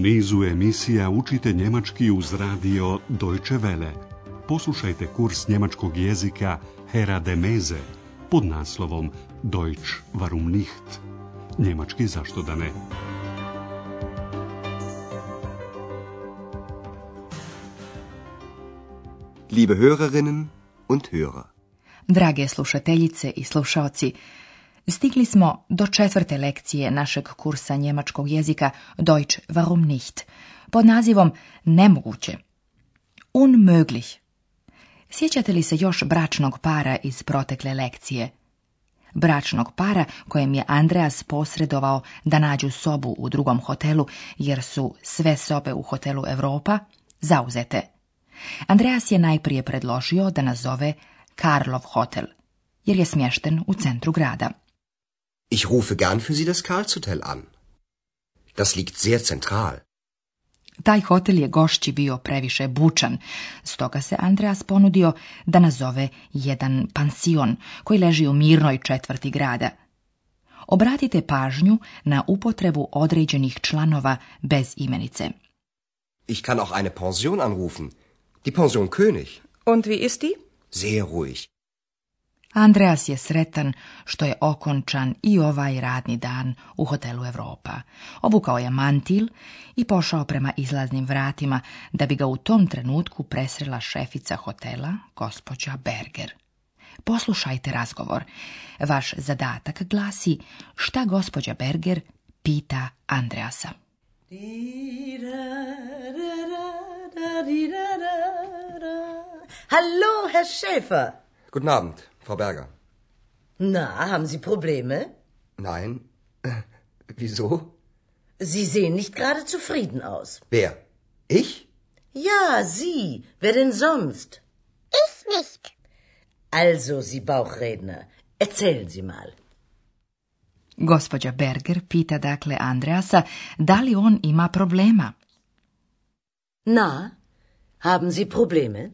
nizu emisija učite njemački uz radio Deutsche Welle. Poslušajte kurs njemačkog jezika Hera de Meze pod naslovom Deutsch warum nicht? Njemački zašto da ne? Liebe Hörerinnen und Hörer. Drage slušateljice i slušaoci, Stigli smo do četvrte lekcije našeg kursa njemačkog jezika Deutsch warum nicht pod nazivom Nemoguće. Unmöglich. Sjećate li se još bračnog para iz protekle lekcije? Bračnog para kojem je Andreas posredovao da nađu sobu u drugom hotelu jer su sve sobe u hotelu Europa zauzete. Andreas je najprije predložio da nazove Karlov hotel jer je smješten u centru grada. Ich rufe gern für Sie das Karlshotel an. Das liegt sehr zentral. Taj hotel je gošći bio previše bučan, stoga se Andreas ponudio da nazove jedan pansion koji leži u mirnoj četvrti grada. Obratite pažnju na upotrebu određenih članova bez imenice. Ich kann auch eine Pension anrufen. Die Pension König. Und wie ist die? Sehr ruhig. Andreas je sretan što je okončan i ovaj radni dan u hotelu Europa. Obukao je mantil i pošao prema izlaznim vratima da bi ga u tom trenutku presrela šefica hotela, gospođa Berger. Poslušajte razgovor. Vaš zadatak glasi šta gospođa Berger pita Andreasa. Hallo, Herr Schäfer. Guten Abend. Frau Berger. Na, haben Sie Probleme? Nein. Äh, wieso? Sie sehen nicht gerade zufrieden aus. Wer? Ich? Ja, Sie. Wer denn sonst? Ich nicht. Also, Sie Bauchredner, erzählen Sie mal. Gospodja Berger pita dakle Andreasa da li on ima problema. Na, haben Sie Probleme?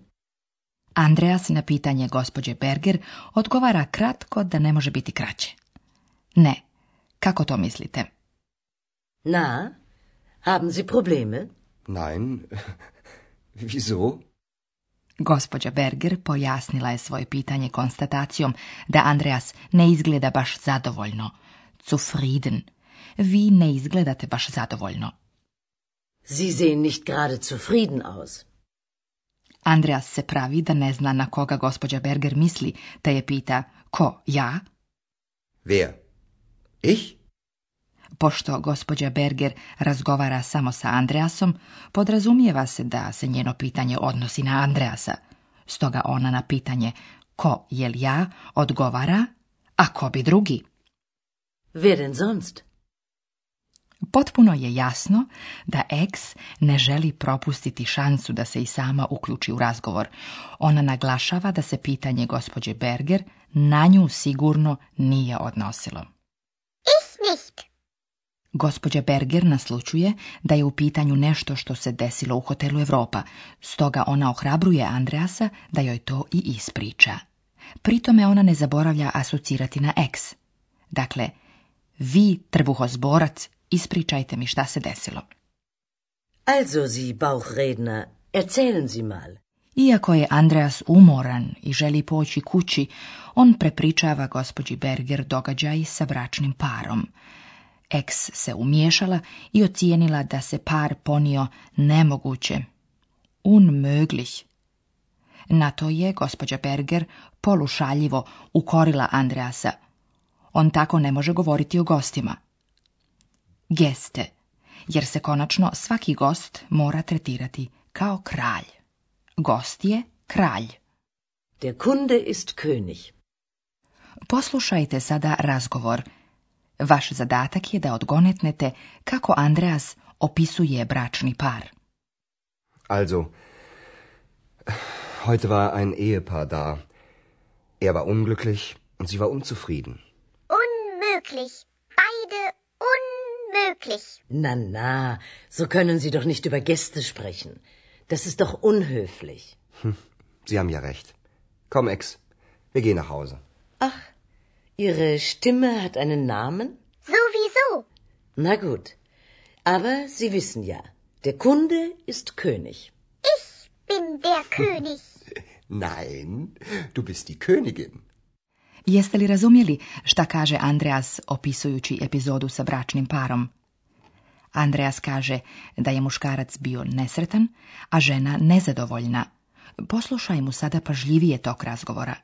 Andreas na pitanje gospođe Berger odgovara kratko da ne može biti kraće. Ne. Kako to mislite? Na, haben Sie probleme? Nein, wieso? Gospođa Berger pojasnila je svoje pitanje konstatacijom da Andreas ne izgleda baš zadovoljno. Zufrieden. Vi ne izgledate baš zadovoljno. Sie sehen nicht gerade zufrieden aus. Andreas se pravi da ne zna na koga gospođa Berger misli, te je pita, ko, ja? Wer? Ich? Pošto gospođa Berger razgovara samo sa Andreasom, podrazumijeva se da se njeno pitanje odnosi na Andreasa. Stoga ona na pitanje ko jel ja odgovara, a ko bi drugi? Wer sonst? Potpuno je jasno da ex ne želi propustiti šansu da se i sama uključi u razgovor. Ona naglašava da se pitanje gospođe Berger na nju sigurno nije odnosilo. Ich Gospođa Berger naslučuje da je u pitanju nešto što se desilo u hotelu Europa, stoga ona ohrabruje Andreasa da joj to i ispriča. Pritome ona ne zaboravlja asocirati na X. Dakle, vi, trbuhozborac, ispričajte mi šta se desilo. Also, Sie Bauchredner, erzählen Sie mal. Iako je Andreas umoran i želi poći kući, on prepričava gospođi Berger događaj sa bračnim parom. Eks se umiješala i ocijenila da se par ponio nemoguće. Unmöglich. Na to je gospođa Berger polušaljivo ukorila Andreasa – on tako ne može govoriti o gostima. Geste, jer se konačno svaki gost mora tretirati kao kralj. Gost je kralj. Der Kunde ist König. Poslušajte sada razgovor. Vaš zadatak je da odgonetnete kako Andreas opisuje bračni par. Also, heute war ein Ehepaar da. Er war unglücklich und sie war unzufrieden. wirklich. Beide unmöglich. Na, na, so können Sie doch nicht über Gäste sprechen. Das ist doch unhöflich. Hm, Sie haben ja recht. Komm, Ex, wir gehen nach Hause. Ach, Ihre Stimme hat einen Namen? Sowieso. Na gut. Aber Sie wissen ja, der Kunde ist König. Ich bin der König. Nein, du bist die Königin. Jeste li razumjeli šta kaže Andreas opisujući epizodu sa bračnim parom? Andreas kaže da je muškarac bio nesretan, a žena nezadovoljna. Poslušaj mu sada pažljivije tog razgovora.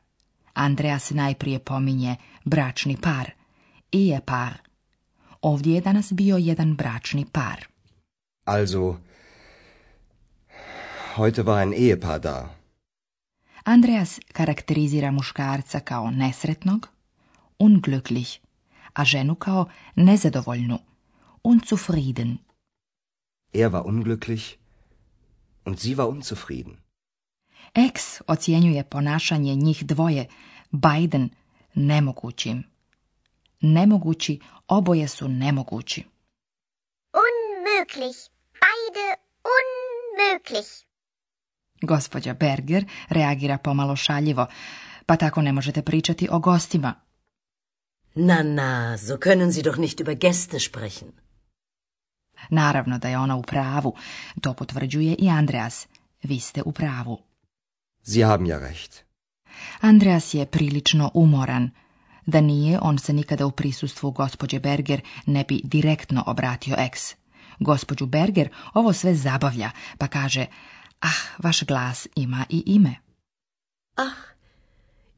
Andreas najprije pominje bračni par. I je par. Ovdje je danas bio jedan bračni par. Also, heute war ein Ehepaar da. Andreas karakterizira muškarca kao nesretnog, unglücklich, a ženu kao nezadovoljnu, unzufrieden. Er war unglücklich und sie war unzufrieden. Ex ocjenjuje ponašanje njih dvoje, Biden, nemogućim. Nemogući, oboje su nemogući. Unmöglich, beide unmöglich. Gospođa Berger reagira pomalo šaljivo, pa tako ne možete pričati o gostima. Na, na, so können Sie doch nicht über Gäste sprechen. Naravno da je ona u pravu. To potvrđuje i Andreas. Vi ste u pravu. Sie haben ja recht. Andreas je prilično umoran. Da nije, on se nikada u prisustvu gospođe Berger ne bi direktno obratio eks. Gospođu Berger ovo sve zabavlja, pa kaže Ah, vaš glas ima i ime. Ah,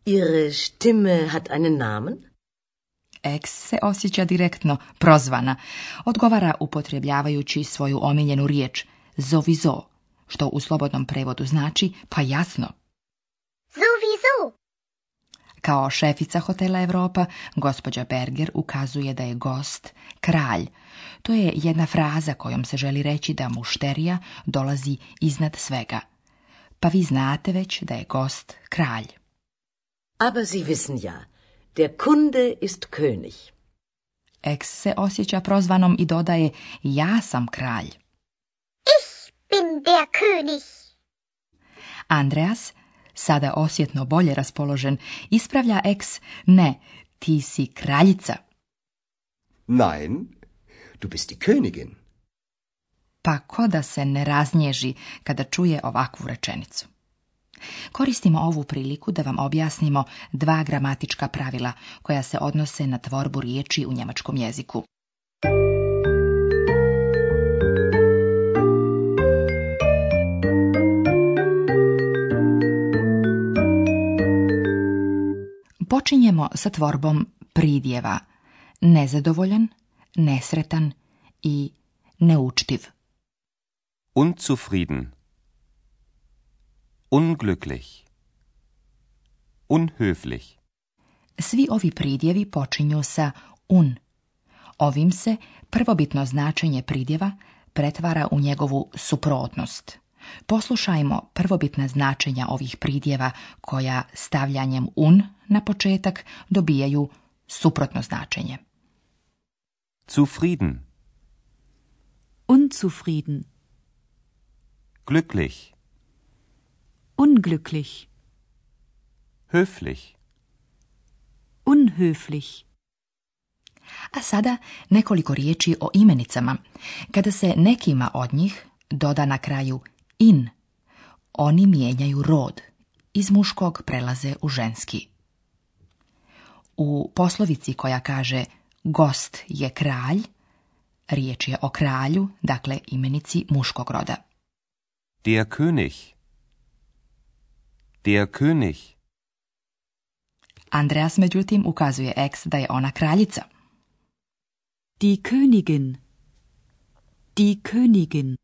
ihre Stimme hat einen Namen? Ex se osjeća direktno prozvana. Odgovara upotrebljavajući svoju omiljenu riječ, zovizo, što u slobodnom prevodu znači pa jasno. Kao šefica hotela Europa, gospođa Berger ukazuje da je gost kralj. To je jedna fraza kojom se želi reći da mušterija dolazi iznad svega. Pa vi znate već da je gost kralj. Aber Sie wissen ja, der Kunde ist König. Eks se osjeća prozvanom i dodaje ja sam kralj. Ich bin der König. Andreas sada osjetno bolje raspoložen, ispravlja ex, ne, ti si kraljica. Nein, du bist die Königin. Pa ko da se ne raznježi kada čuje ovakvu rečenicu. Koristimo ovu priliku da vam objasnimo dva gramatička pravila koja se odnose na tvorbu riječi u njemačkom jeziku. Počinjemo sa tvorbom pridjeva nezadovoljan, nesretan i neučtiv. Unzufrieden. Unglücklich. Unhöflich. Svi ovi pridjevi počinju sa un. Ovim se prvobitno značenje pridjeva pretvara u njegovu suprotnost. Poslušajmo prvobitna značenja ovih pridjeva koja stavljanjem un na početak dobijaju suprotno značenje. Zufrieden. Unzufrieden. Glücklich. Unglücklich. Höflich. Unhöflich. A sada nekoliko riječi o imenicama. Kada se nekima od njih doda na kraju in. Oni mijenjaju rod. Iz muškog prelaze u ženski. U poslovici koja kaže gost je kralj, riječ je o kralju, dakle imenici muškog roda. Der König. Der König. Andreas međutim ukazuje ex da je ona kraljica. Die Königin. Die Königin.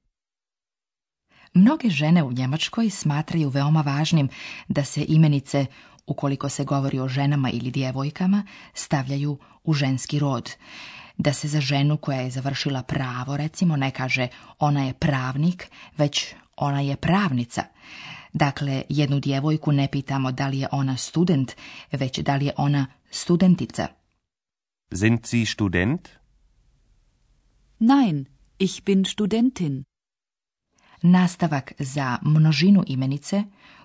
Mnoge žene u Njemačkoj smatraju veoma važnim da se imenice, ukoliko se govori o ženama ili djevojkama, stavljaju u ženski rod. Da se za ženu koja je završila pravo, recimo, ne kaže ona je pravnik, već ona je pravnica. Dakle, jednu djevojku ne pitamo da li je ona student, već da li je ona studentica. Sind student? Nein, ich bin studentin nastavak za množinu imenice,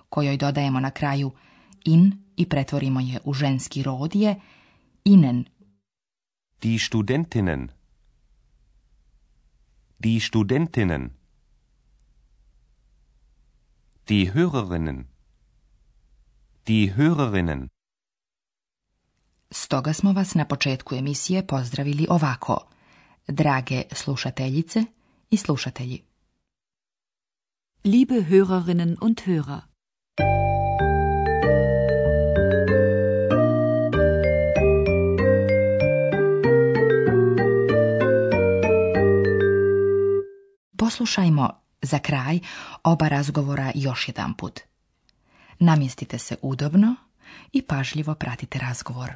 kojoj dodajemo na kraju in i pretvorimo je u ženski rod je inen. Die studentinen. Die studentinen. Die hörerinnen. Die hörerinnen. Stoga smo vas na početku emisije pozdravili ovako. Drage slušateljice i slušatelji. Liebe Hörerinnen und Hörer, Poslušajmo za kraj oba razgovora još jedanput. Namjestite se udobno i pažljivo pratite razgovor.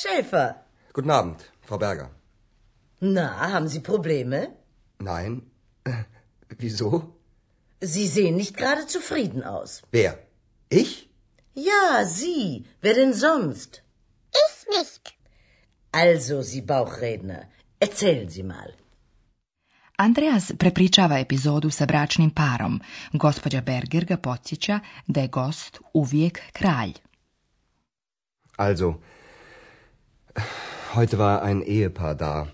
Schäfer. Guten Abend, Frau Berger. Na, haben Sie Probleme? Nein. Äh, wieso? Sie sehen nicht gerade zufrieden aus. Wer? Ich? Ja, Sie. Wer denn sonst? Ich nicht. Also, Sie Bauchredner, erzählen Sie mal. Andreas prepričava epizodu sa bračnim parom. Gospođa Berger ga podsjeća da je gost uvijek kralj. Also, Heute war ein Ehepaar da.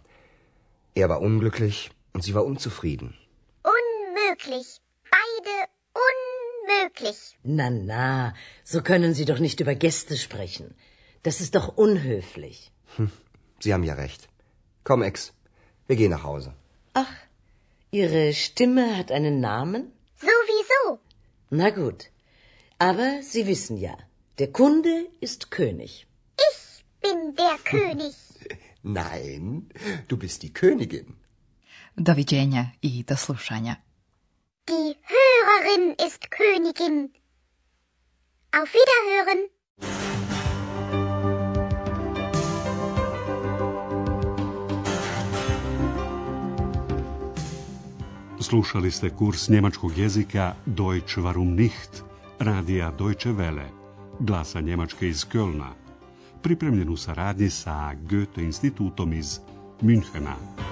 Er war unglücklich und sie war unzufrieden. Unmöglich. Beide unmöglich. Na, na, so können Sie doch nicht über Gäste sprechen. Das ist doch unhöflich. Hm, sie haben ja recht. Komm, Ex, wir gehen nach Hause. Ach, Ihre Stimme hat einen Namen? Sowieso. Na gut. Aber Sie wissen ja, der Kunde ist König. bin der König. Nein, du bist die Königin. Doviđenja i do slušanja. Die Hörerin ist Königin. Auf Wiederhören. Slušali ste kurs njemačkog jezika Deutsch warum nicht, radija Deutsche Welle, glasa Njemačke iz Kölna pripremljen u saradnji sa Goethe institutom iz Münchena.